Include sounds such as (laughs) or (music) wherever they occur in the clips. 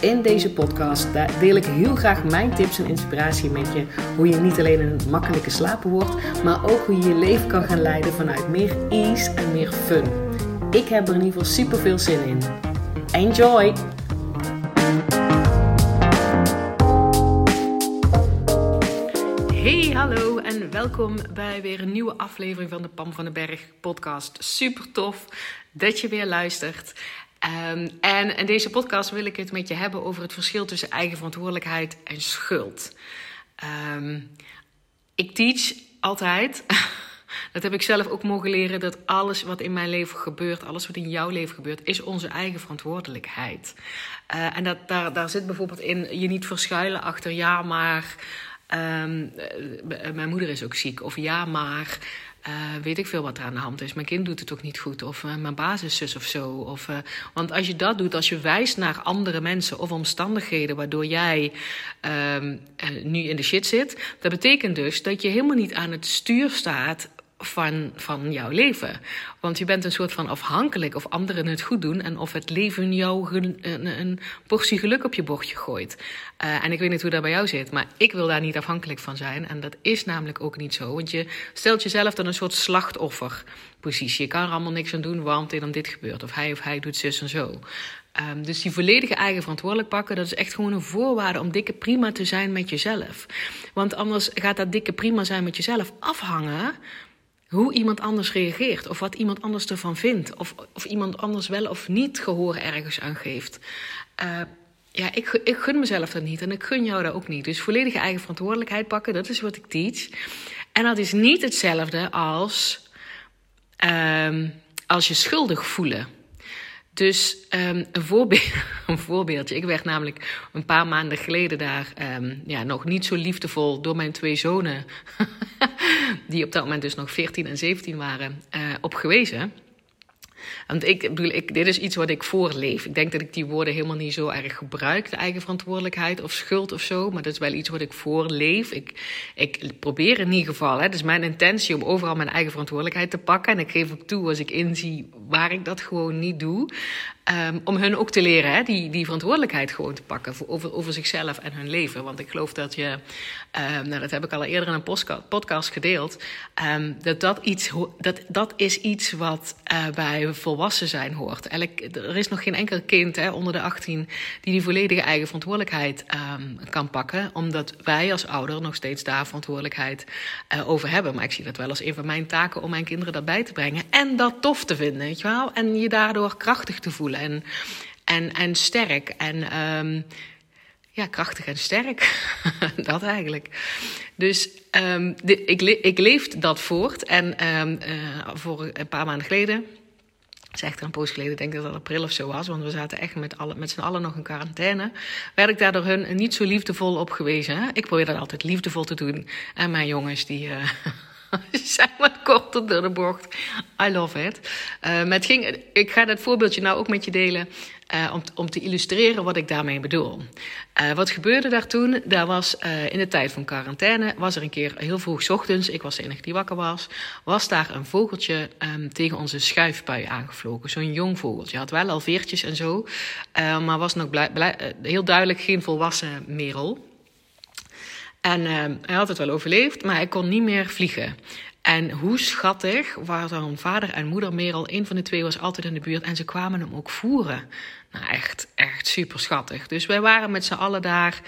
In deze podcast deel ik heel graag mijn tips en inspiratie met je. Hoe je niet alleen een makkelijke slaper wordt, maar ook hoe je je leven kan gaan leiden vanuit meer ease en meer fun. Ik heb er in ieder geval super veel zin in. Enjoy! Hey, hallo en welkom bij weer een nieuwe aflevering van de Pam van den Berg podcast. Super tof dat je weer luistert. Um, en in deze podcast wil ik het met je hebben over het verschil tussen eigen verantwoordelijkheid en schuld. Um, ik teach altijd, (laughs) dat heb ik zelf ook mogen leren, dat alles wat in mijn leven gebeurt, alles wat in jouw leven gebeurt, is onze eigen verantwoordelijkheid. Uh, en dat, daar, daar zit bijvoorbeeld in je niet verschuilen achter ja, maar. Um, mijn moeder is ook ziek. Of ja, maar. Uh, weet ik veel wat er aan de hand is. Mijn kind doet het ook niet goed. Of uh, mijn baas is zus of zo. Of, uh, want als je dat doet, als je wijst naar andere mensen of omstandigheden waardoor jij um, nu in de shit zit, dat betekent dus dat je helemaal niet aan het stuur staat van, van jouw leven. Want je bent een soort van afhankelijk of anderen het goed doen en of het leven jou een, een, portie geluk op je bordje gooit. Uh, en ik weet niet hoe dat bij jou zit, maar ik wil daar niet afhankelijk van zijn. En dat is namelijk ook niet zo. Want je stelt jezelf dan een soort slachtofferpositie. Je kan er allemaal niks aan doen, want dan dit gebeurt. Of hij of hij doet zus en zo. Um, dus die volledige eigen verantwoordelijk pakken, dat is echt gewoon een voorwaarde om dikke prima te zijn met jezelf. Want anders gaat dat dikke prima zijn met jezelf afhangen hoe iemand anders reageert of wat iemand anders ervan vindt of, of iemand anders wel of niet gehoor ergens aan geeft. Uh, ja, ik, ik gun mezelf dat niet en ik gun jou dat ook niet. Dus volledige eigen verantwoordelijkheid pakken, dat is wat ik teach. En dat is niet hetzelfde als, um, als je schuldig voelen. Dus um, een, voorbeeld, (laughs) een voorbeeldje. Ik werd namelijk een paar maanden geleden daar um, ja, nog niet zo liefdevol door mijn twee zonen, (laughs) die op dat moment dus nog 14 en 17 waren, uh, op gewezen. Want ik bedoel, ik, dit is iets wat ik voorleef. Ik denk dat ik die woorden helemaal niet zo erg gebruik, de eigen verantwoordelijkheid of schuld of zo. Maar dat is wel iets wat ik voorleef. Ik, ik probeer in ieder geval, hè, het is mijn intentie om overal mijn eigen verantwoordelijkheid te pakken. En ik geef ook toe als ik inzie waar ik dat gewoon niet doe. Um, om hun ook te leren hè, die, die verantwoordelijkheid gewoon te pakken voor, over, over zichzelf en hun leven. Want ik geloof dat je, um, nou, dat heb ik al eerder in een podcast gedeeld, um, dat, dat, iets, dat dat is iets wat uh, bij volwassen zijn hoort. Elk, er is nog geen enkel kind hè, onder de 18 die die volledige eigen verantwoordelijkheid kan pakken, omdat wij als ouder nog steeds daar verantwoordelijkheid uh, over hebben. Maar ik zie dat wel als een van mijn taken om mijn kinderen daarbij te brengen en dat tof te vinden, weet je wel? En je daardoor krachtig te voelen en, en, en sterk. En um, ja, krachtig en sterk. (laughs) dat eigenlijk. Dus de, ik, ik leef dat voort. En um, uh, voor een paar maanden geleden. Dat is echt een poos geleden, ik denk dat dat april of zo was, want we zaten echt met, alle, met z'n allen nog in quarantaine. Werd ik daar door hun niet zo liefdevol op gewezen. Ik probeer dat altijd liefdevol te doen. En mijn jongens, die, uh, (laughs) zijn wat korter door de bocht. I love it. Uh, het ging, ik ga dat voorbeeldje nou ook met je delen. Uh, om, om te illustreren wat ik daarmee bedoel. Uh, wat gebeurde daar toen? Daar was in de tijd van quarantaine, was er een keer heel vroeg ochtends, ik was de enige die wakker was, was daar een vogeltje um, tegen onze schuifpui aangevlogen. Zo'n jong vogeltje. Had wel al veertjes en zo, maar was nog blij, heel duidelijk geen volwassen merel. En uh, hij had het wel overleefd, maar hij kon niet meer vliegen. En hoe schattig waren vader en moeder Merel. Een van de twee was altijd in de buurt en ze kwamen hem ook voeren. Nou, echt, echt super schattig. Dus wij waren met z'n allen daar.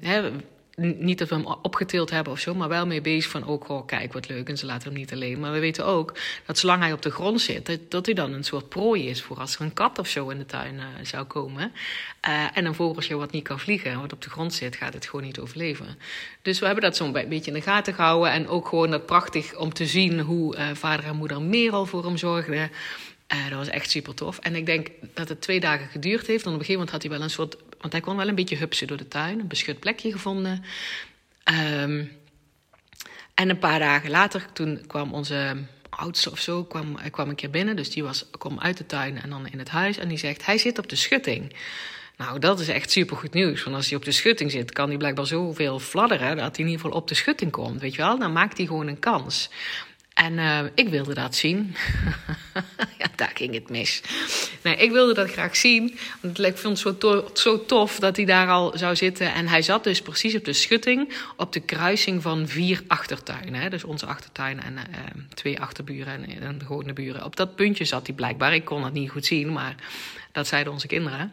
Hè, niet dat we hem opgetild hebben of zo, maar wel mee bezig van ook, oh, kijk wat leuk en ze laten hem niet alleen. Maar we weten ook dat zolang hij op de grond zit, dat, hij dan een soort prooi is voor als er een kat of zo in de tuin uh, zou komen. Uh, en een vogeltje wat niet kan vliegen, wat op de grond zit, gaat het gewoon niet overleven. Dus we hebben dat zo'n beetje in de gaten gehouden en ook gewoon dat prachtig om te zien hoe uh, vader en moeder Merel voor hem zorgden. Dat was echt super tof. En ik denk dat het twee dagen geduurd heeft. En op een gegeven moment had hij wel een soort. Want hij kon wel een beetje hupsen door de tuin. Een beschut plekje gevonden. Um, en een paar dagen later, toen kwam onze, oudste of zo, kwam, kwam een keer binnen. Dus die was, kwam uit de tuin en dan in het huis. En die zegt, hij zit op de schutting. Nou, dat is echt supergoed nieuws. Want als hij op de schutting zit, kan hij blijkbaar zoveel fladderen... dat hij in ieder geval op de schutting komt, weet je wel. Dan maakt hij gewoon een kans. En uh, ik wilde dat zien. (laughs) ja, daar ging het mis. Nee, ik wilde dat graag zien. Want ik vond het zo, zo tof dat hij daar al zou zitten. En hij zat dus precies op de schutting. Op de kruising van vier achtertuinen. Hè? Dus onze achtertuin en uh, twee achterburen en, en gewone buren. Op dat puntje zat hij blijkbaar. Ik kon het niet goed zien, maar dat zeiden onze kinderen.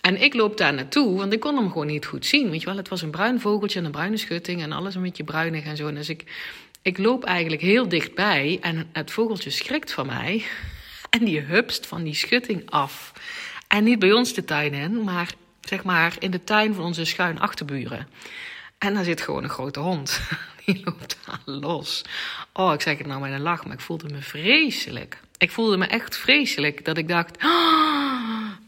En ik loop daar naartoe, want ik kon hem gewoon niet goed zien. Weet je wel, het was een bruin vogeltje en een bruine schutting en alles een beetje bruinig en zo. En dus ik ik loop eigenlijk heel dichtbij en het vogeltje schrikt van mij. (laughs) En die hupst van die schutting af. En niet bij ons de tuin in, maar zeg maar in de tuin van onze schuin achterburen. En daar zit gewoon een grote hond. (laughs) Die loopt daar los. Oh, ik zeg het nou met een lach, maar ik voelde me vreselijk. Ik voelde me echt vreselijk dat ik dacht. Oh,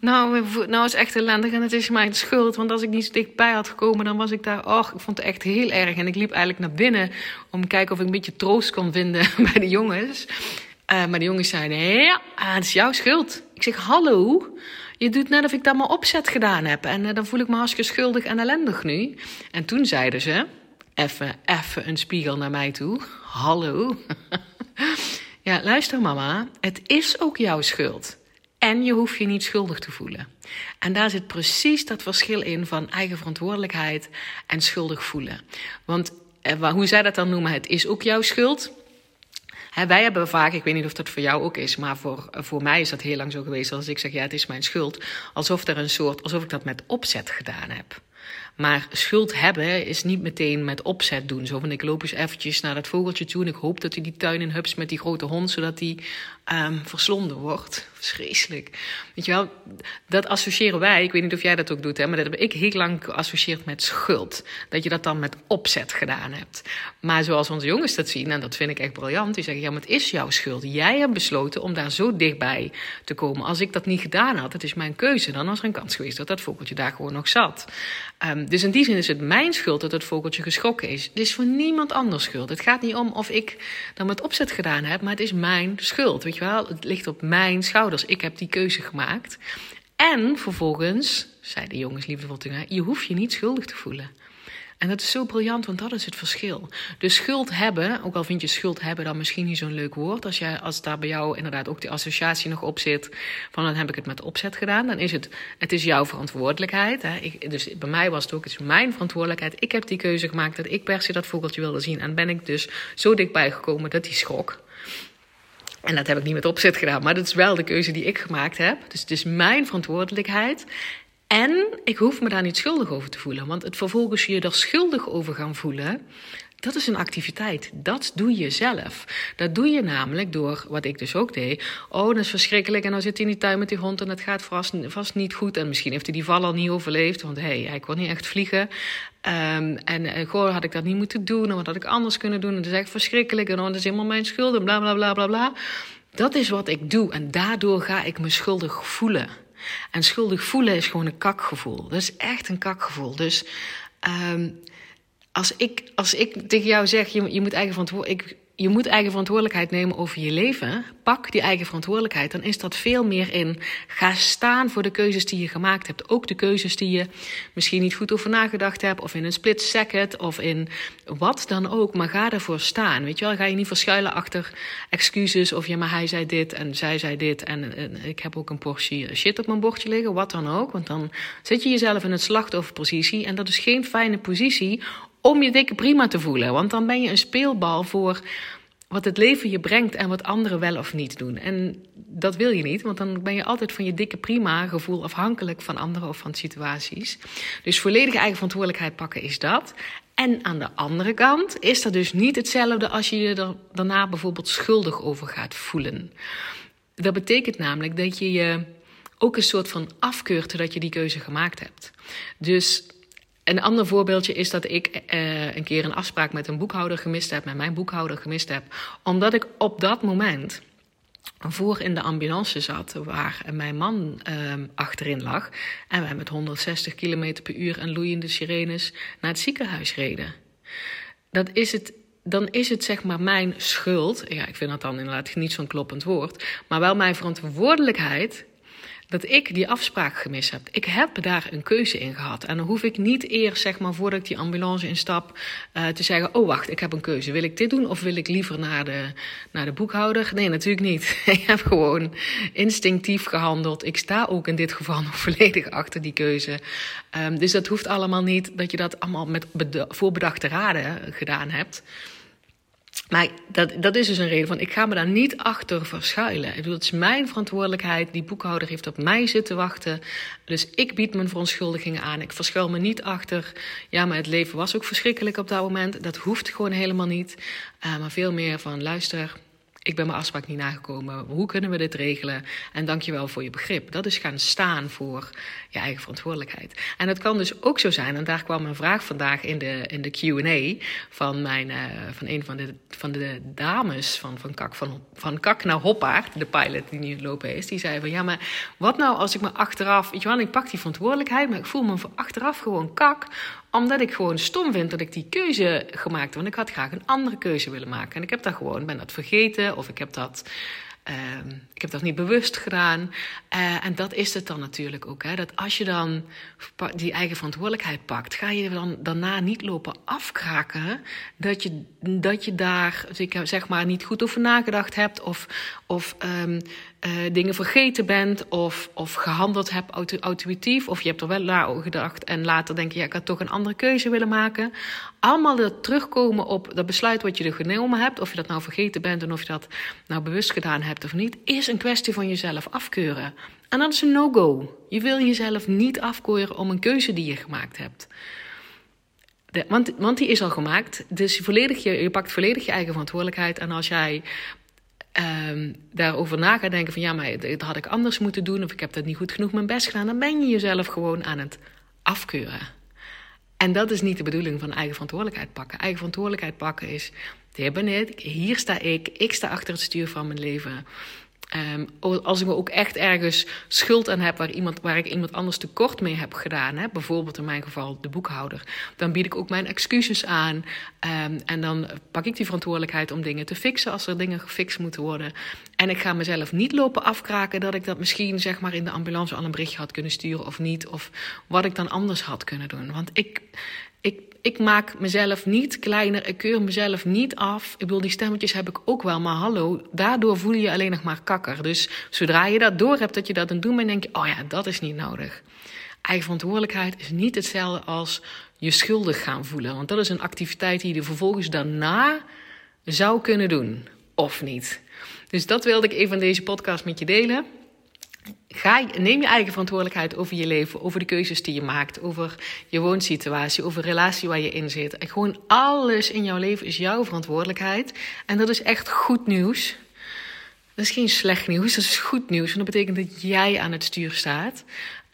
nou, nou is echt ellendig en het is mijn schuld. Want als ik niet dichtbij had gekomen, dan was ik daar. Och, ik vond het echt heel erg. En ik liep eigenlijk naar binnen om te kijken of ik een beetje troost kon vinden (laughs) bij de jongens. Uh, maar de jongens zeiden: Ja, het is jouw schuld. Ik zeg: Hallo. Je doet net of ik dat maar opzet gedaan heb. En uh, dan voel ik me hartstikke schuldig en ellendig nu. En toen zeiden ze: Even, even een spiegel naar mij toe. Hallo. (laughs) ja, luister, mama. Het is ook jouw schuld. En je hoeft je niet schuldig te voelen. En daar zit precies dat verschil in van eigen verantwoordelijkheid en schuldig voelen. Want eh, hoe zij dat dan noemen, het is ook jouw schuld. wij hebben vaak, ik weet niet of dat voor jou ook is, maar voor, voor mij is dat heel lang zo geweest. Als ik zeg, ja, het is mijn schuld, alsof er een soort, alsof ik dat met opzet gedaan heb. Maar schuld hebben is niet meteen met opzet doen. Zo van ik loop eens eventjes naar dat vogeltje toe en ik hoop dat hij die tuin in hups met die grote hond, zodat hij um, verslonden wordt. Vreselijk. Weet je wel, dat associëren wij, ik weet niet of jij dat ook doet, hè, maar dat heb ik heel lang geassocieerd met schuld. Dat je dat dan met opzet gedaan hebt. Maar zoals onze jongens dat zien, en dat vind ik echt briljant, die zeggen, ja, maar het is jouw schuld. Jij hebt besloten om daar zo dichtbij te komen. Als ik dat niet gedaan had, het is mijn keuze, dan was er een kans geweest dat dat vogeltje daar gewoon nog zat. Um, dus in die zin is het mijn schuld dat het vogeltje geschrokken is. Het is voor niemand anders schuld. Het gaat niet om of ik dan met opzet gedaan heb, maar het is mijn schuld. Weet je wel, het ligt op mijn schouders. Ik heb die keuze gemaakt. En vervolgens, zei de jongens liefdevol tegen je hoeft je niet schuldig te voelen. En dat is zo briljant, want dat is het verschil. Dus schuld hebben, ook al vind je schuld hebben dan misschien niet zo'n leuk woord, als, jij, als daar bij jou inderdaad ook die associatie nog op zit, van dan heb ik het met opzet gedaan, dan is het, het is jouw verantwoordelijkheid. Hè. Dus bij mij was het ook, het is mijn verantwoordelijkheid. Ik heb die keuze gemaakt dat ik per se dat vogeltje wilde zien. En ben ik dus zo dichtbij gekomen dat hij schrok. En dat heb ik niet met opzet gedaan, maar dat is wel de keuze die ik gemaakt heb. Dus het is mijn verantwoordelijkheid. En ik hoef me daar niet schuldig over te voelen. Want het vervolgens je er schuldig over gaan voelen, dat is een activiteit. Dat doe je zelf. Dat doe je namelijk door, wat ik dus ook deed. Oh, dat is verschrikkelijk. En dan zit hij in die tuin met die hond en het gaat vast, vast niet goed. En misschien heeft hij die val al niet overleefd. Want hey, hij kon niet echt vliegen. Um, en uh, goh, had ik dat niet moeten doen. En wat had ik anders kunnen doen. En dat is echt verschrikkelijk. En oh, dat is helemaal mijn schuld. En bla bla bla bla bla. Dat is wat ik doe. En daardoor ga ik me schuldig voelen. En schuldig voelen is gewoon een kakgevoel. Dat is echt een kakgevoel. Dus um, als, ik, als ik tegen jou zeg, je, je moet eigen verantwoordelijkheid je moet eigen verantwoordelijkheid nemen over je leven. Pak die eigen verantwoordelijkheid. Dan is dat veel meer in. Ga staan voor de keuzes die je gemaakt hebt. Ook de keuzes die je misschien niet goed over nagedacht hebt. Of in een split second. Of in wat dan ook. Maar ga ervoor staan. Weet je wel? Ga je niet verschuilen achter excuses. Of ja, maar hij zei dit en zij zei dit. En, en ik heb ook een portie shit op mijn bordje liggen. Wat dan ook. Want dan zit je jezelf in het slachtofferpositie. En dat is geen fijne positie om je dikke prima te voelen. Want dan ben je een speelbal voor wat het leven je brengt en wat anderen wel of niet doen. En dat wil je niet, want dan ben je altijd van je dikke prima gevoel afhankelijk van anderen of van situaties. Dus volledige eigen verantwoordelijkheid pakken is dat. En aan de andere kant is dat dus niet hetzelfde als je je er daarna bijvoorbeeld schuldig over gaat voelen. Dat betekent namelijk dat je je ook een soort van afkeurt dat je die keuze gemaakt hebt. Dus een ander voorbeeldje is dat ik uh, een keer een afspraak met een boekhouder gemist heb, met mijn boekhouder gemist heb, omdat ik op dat moment voor in de ambulance zat, waar mijn man uh, achterin lag. En wij met 160 km per uur en loeiende sirenes naar het ziekenhuis reden. Dat is het dan is het zeg maar mijn schuld. Ja, ik vind dat dan inderdaad niet zo'n kloppend woord. Maar wel mijn verantwoordelijkheid dat ik die afspraak gemist heb. Ik heb daar een keuze in gehad. En dan hoef ik niet eerst, zeg maar, voordat ik die ambulance instap, uh, te zeggen: Oh, wacht, ik heb een keuze. Wil ik dit doen of wil ik liever naar de, naar de boekhouder? Nee, natuurlijk niet. (laughs) ik heb gewoon instinctief gehandeld. Ik sta ook in dit geval (laughs) nog volledig achter die keuze. Um, dus dat hoeft allemaal niet dat je dat allemaal met voorbedachte raden gedaan hebt. Maar dat, dat is dus een reden van, ik ga me daar niet achter verschuilen. Ik bedoel, het is mijn verantwoordelijkheid. Die boekhouder heeft op mij zitten wachten. Dus ik bied mijn verontschuldigingen aan. Ik verschuil me niet achter, ja, maar het leven was ook verschrikkelijk op dat moment. Dat hoeft gewoon helemaal niet. Uh, maar veel meer van, luister, ik ben mijn afspraak niet nagekomen. Hoe kunnen we dit regelen? En dankjewel voor je begrip. Dat is gaan staan voor je eigen verantwoordelijkheid. En het kan dus ook zo zijn, en daar kwam een vraag vandaag in de, in de QA van, mijn, uh, van een van de, van de dames van, van, Kak, van, van Kak naar Hoppaard, de pilot die nu lopen is. Die zei van ja, maar wat nou als ik me achteraf, weet je wel, ik pak die verantwoordelijkheid, maar ik voel me achteraf gewoon kak omdat ik gewoon stom vind dat ik die keuze gemaakt heb. Want ik had graag een andere keuze willen maken. En ik heb dat gewoon, ben dat vergeten. Of ik heb dat uh, ik heb dat niet bewust gedaan. Uh, en dat is het dan natuurlijk ook. Hè? Dat als je dan die eigen verantwoordelijkheid pakt, ga je dan daarna niet lopen afkraken dat je, dat je daar zeg maar, niet goed over nagedacht hebt. Of, of um, uh, dingen vergeten bent. Of, of gehandeld hebt auto. Of je hebt er wel naar gedacht en later denk je, ja, ik had toch een andere keuze willen maken. Allemaal dat terugkomen op dat besluit wat je er genomen hebt. Of je dat nou vergeten bent en of je dat nou bewust gedaan hebt of niet. Is een kwestie van jezelf afkeuren. En dat is een no-go. Je wil jezelf niet afkeuren om een keuze die je gemaakt hebt. Want, want die is al gemaakt. Dus volledig, je, je pakt volledig je eigen verantwoordelijkheid. En als jij um, daarover na gaat denken van ja, maar dat had ik anders moeten doen. Of ik heb dat niet goed genoeg mijn best gedaan. Dan ben je jezelf gewoon aan het afkeuren. En dat is niet de bedoeling van eigen verantwoordelijkheid pakken. Eigen verantwoordelijkheid pakken is, dit ben ik, hier sta ik, ik sta achter het stuur van mijn leven. Um, als ik me ook echt ergens schuld aan heb waar, iemand, waar ik iemand anders tekort mee heb gedaan, hè, bijvoorbeeld in mijn geval de boekhouder, dan bied ik ook mijn excuses aan. Um, en dan pak ik die verantwoordelijkheid om dingen te fixen als er dingen gefixt moeten worden. En ik ga mezelf niet lopen afkraken dat ik dat misschien zeg maar in de ambulance al een berichtje had kunnen sturen of niet. Of wat ik dan anders had kunnen doen. Want ik, ik maak mezelf niet kleiner, ik keur mezelf niet af. Ik bedoel, die stemmetjes heb ik ook wel, maar hallo, daardoor voel je je alleen nog maar kakker. Dus zodra je dat door hebt dat je dat aan het doen bent, denk je, oh ja, dat is niet nodig. Eigen verantwoordelijkheid is niet hetzelfde als je schuldig gaan voelen. Want dat is een activiteit die je vervolgens daarna zou kunnen doen, of niet. Dus dat wilde ik even in deze podcast met je delen. Neem je eigen verantwoordelijkheid over je leven, over de keuzes die je maakt, over je woonsituatie, over de relatie waar je in zit. En gewoon alles in jouw leven is jouw verantwoordelijkheid. En dat is echt goed nieuws. Dat is geen slecht nieuws, dat is goed nieuws. Want dat betekent dat jij aan het stuur staat.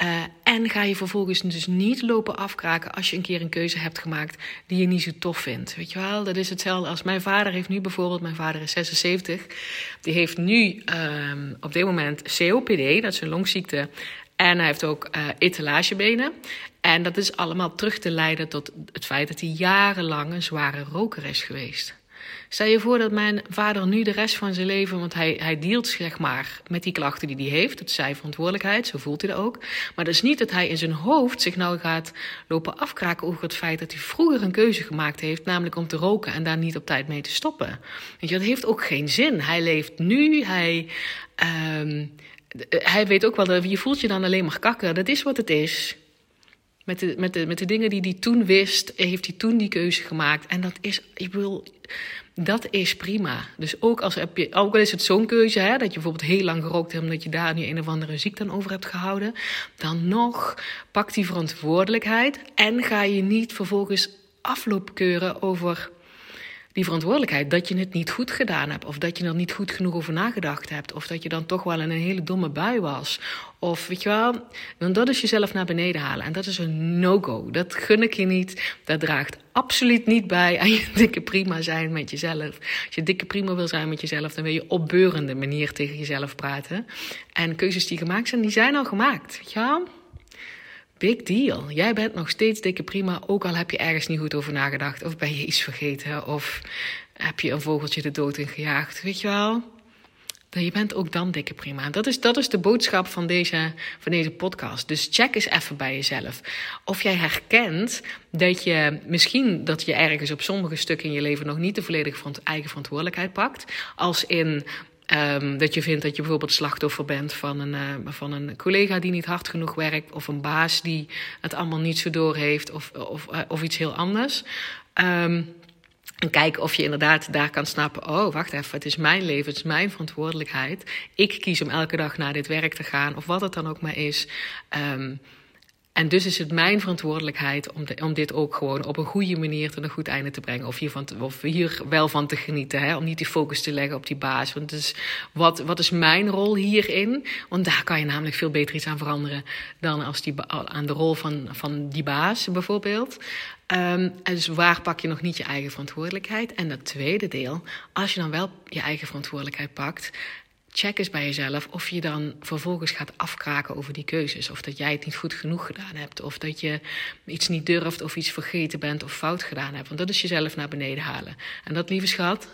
Uh, en ga je vervolgens dus niet lopen afkraken als je een keer een keuze hebt gemaakt die je niet zo tof vindt. Weet je wel, dat is hetzelfde als mijn vader heeft nu bijvoorbeeld, mijn vader is 76, die heeft nu um, op dit moment COPD, dat is een longziekte. En hij heeft ook uh, etalagebenen. En dat is allemaal terug te leiden tot het feit dat hij jarenlang een zware roker is geweest. Stel je voor dat mijn vader nu de rest van zijn leven, want hij, hij dealt zeg maar met die klachten die hij heeft. Dat is zijn verantwoordelijkheid, zo voelt hij dat ook. Maar dat is niet dat hij in zijn hoofd zich nou gaat lopen afkraken over het feit dat hij vroeger een keuze gemaakt heeft, namelijk om te roken en daar niet op tijd mee te stoppen. Weet je, dat heeft ook geen zin. Hij leeft nu, hij. Um, hij weet ook wel je voelt je dan alleen maar kakken. Dat is wat het is. Met de, met, de, met de dingen die hij toen wist, heeft hij toen die keuze gemaakt. En dat is, ik wil, dat is prima. Dus ook, als heb je, ook al is het zo'n keuze, hè, dat je bijvoorbeeld heel lang gerookt hebt omdat je daar nu een of andere ziekte over hebt gehouden, dan nog pak die verantwoordelijkheid en ga je niet vervolgens afloopkeuren over die verantwoordelijkheid dat je het niet goed gedaan hebt. Of dat je er niet goed genoeg over nagedacht hebt. Of dat je dan toch wel in een hele domme bui was. Of weet je wel, dan dat is jezelf naar beneden halen. En dat is een no-go. Dat gun ik je niet. Dat draagt absoluut niet bij aan je (laughs) dikke prima zijn met jezelf. Als je dikke prima wil zijn met jezelf, dan wil je op beurende manier tegen jezelf praten. En keuzes die gemaakt zijn, die zijn al gemaakt. Weet je wel? Big deal. Jij bent nog steeds dikke prima, ook al heb je ergens niet goed over nagedacht. Of ben je iets vergeten, of heb je een vogeltje de dood in gejaagd. Weet je wel? Je bent ook dan dikke prima. Dat is, dat is de boodschap van deze, van deze podcast. Dus check eens even bij jezelf. Of jij herkent dat je misschien dat je ergens op sommige stukken in je leven nog niet de volledige eigen verantwoordelijkheid pakt. Als in Um, dat je vindt dat je bijvoorbeeld slachtoffer bent van een, uh, van een collega die niet hard genoeg werkt, of een baas die het allemaal niet zo door heeft, of, of, uh, of iets heel anders. Um, en kijken of je inderdaad daar kan snappen: oh, wacht even, het is mijn leven, het is mijn verantwoordelijkheid. Ik kies om elke dag naar dit werk te gaan, of wat het dan ook maar is. Um, en dus is het mijn verantwoordelijkheid om, de, om dit ook gewoon op een goede manier tot een goed einde te brengen. Of, hiervan of hier wel van te genieten. Hè? Om niet die focus te leggen op die baas. Want dus, wat, wat is mijn rol hierin? Want daar kan je namelijk veel beter iets aan veranderen dan als die, aan de rol van, van die baas bijvoorbeeld. Um, en dus waar pak je nog niet je eigen verantwoordelijkheid? En dat tweede deel, als je dan wel je eigen verantwoordelijkheid pakt, check eens bij jezelf of je dan vervolgens gaat afkraken over die keuzes. Of dat jij het niet goed genoeg gedaan hebt. Of dat je iets niet durft of iets vergeten bent of fout gedaan hebt. Want dat is jezelf naar beneden halen. En dat, lieve schat,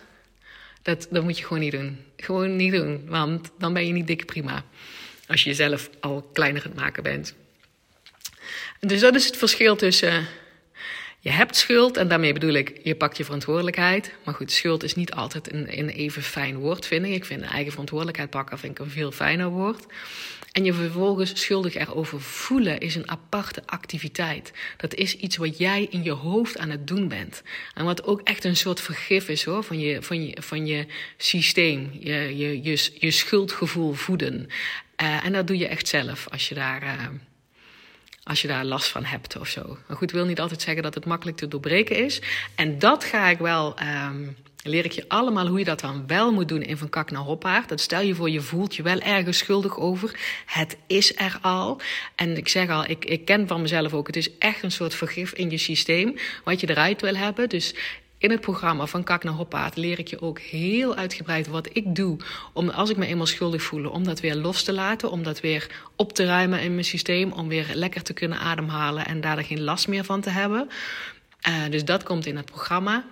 dat, dat moet je gewoon niet doen. Gewoon niet doen, want dan ben je niet dikke prima. Als je jezelf al kleiner aan het maken bent. Dus dat is het verschil tussen je hebt schuld en daarmee bedoel ik, je pakt je verantwoordelijkheid. Maar goed, schuld is niet altijd een, een even fijn woord, vind ik. Ik vind eigen verantwoordelijkheid pakken vind ik een veel fijner woord. En je vervolgens schuldig erover voelen is een aparte activiteit. Dat is iets wat jij in je hoofd aan het doen bent. En wat ook echt een soort vergif is hoor, van, je, van, je, van je systeem. Je, je, je, je schuldgevoel voeden. Uh, en dat doe je echt zelf als je daar. Uh, als je daar last van hebt of zo. Maar goed, wil niet altijd zeggen dat het makkelijk te doorbreken is. En dat ga ik wel. Um, leer ik je allemaal hoe je dat dan wel moet doen in Van Kak naar Hoppaard. Dat stel je voor, je voelt je wel ergens schuldig over. Het is er al. En ik zeg al, ik, ik ken van mezelf ook, het is echt een soort vergif in je systeem. Wat je eruit wil hebben. Dus in het programma van Kak naar Hoppaard leer ik je ook heel uitgebreid wat ik doe. Om als ik me eenmaal schuldig voel, om dat weer los te laten. Om dat weer op te ruimen in mijn systeem. Om weer lekker te kunnen ademhalen en daar geen last meer van te hebben. Uh, dus dat komt in het programma.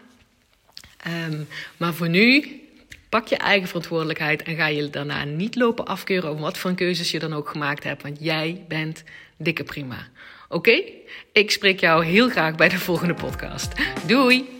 Um, maar voor nu, pak je eigen verantwoordelijkheid en ga je daarna niet lopen afkeuren over wat voor keuzes je dan ook gemaakt hebt. Want jij bent dikke prima. Oké? Ik spreek jou heel graag bij de volgende podcast. Doei!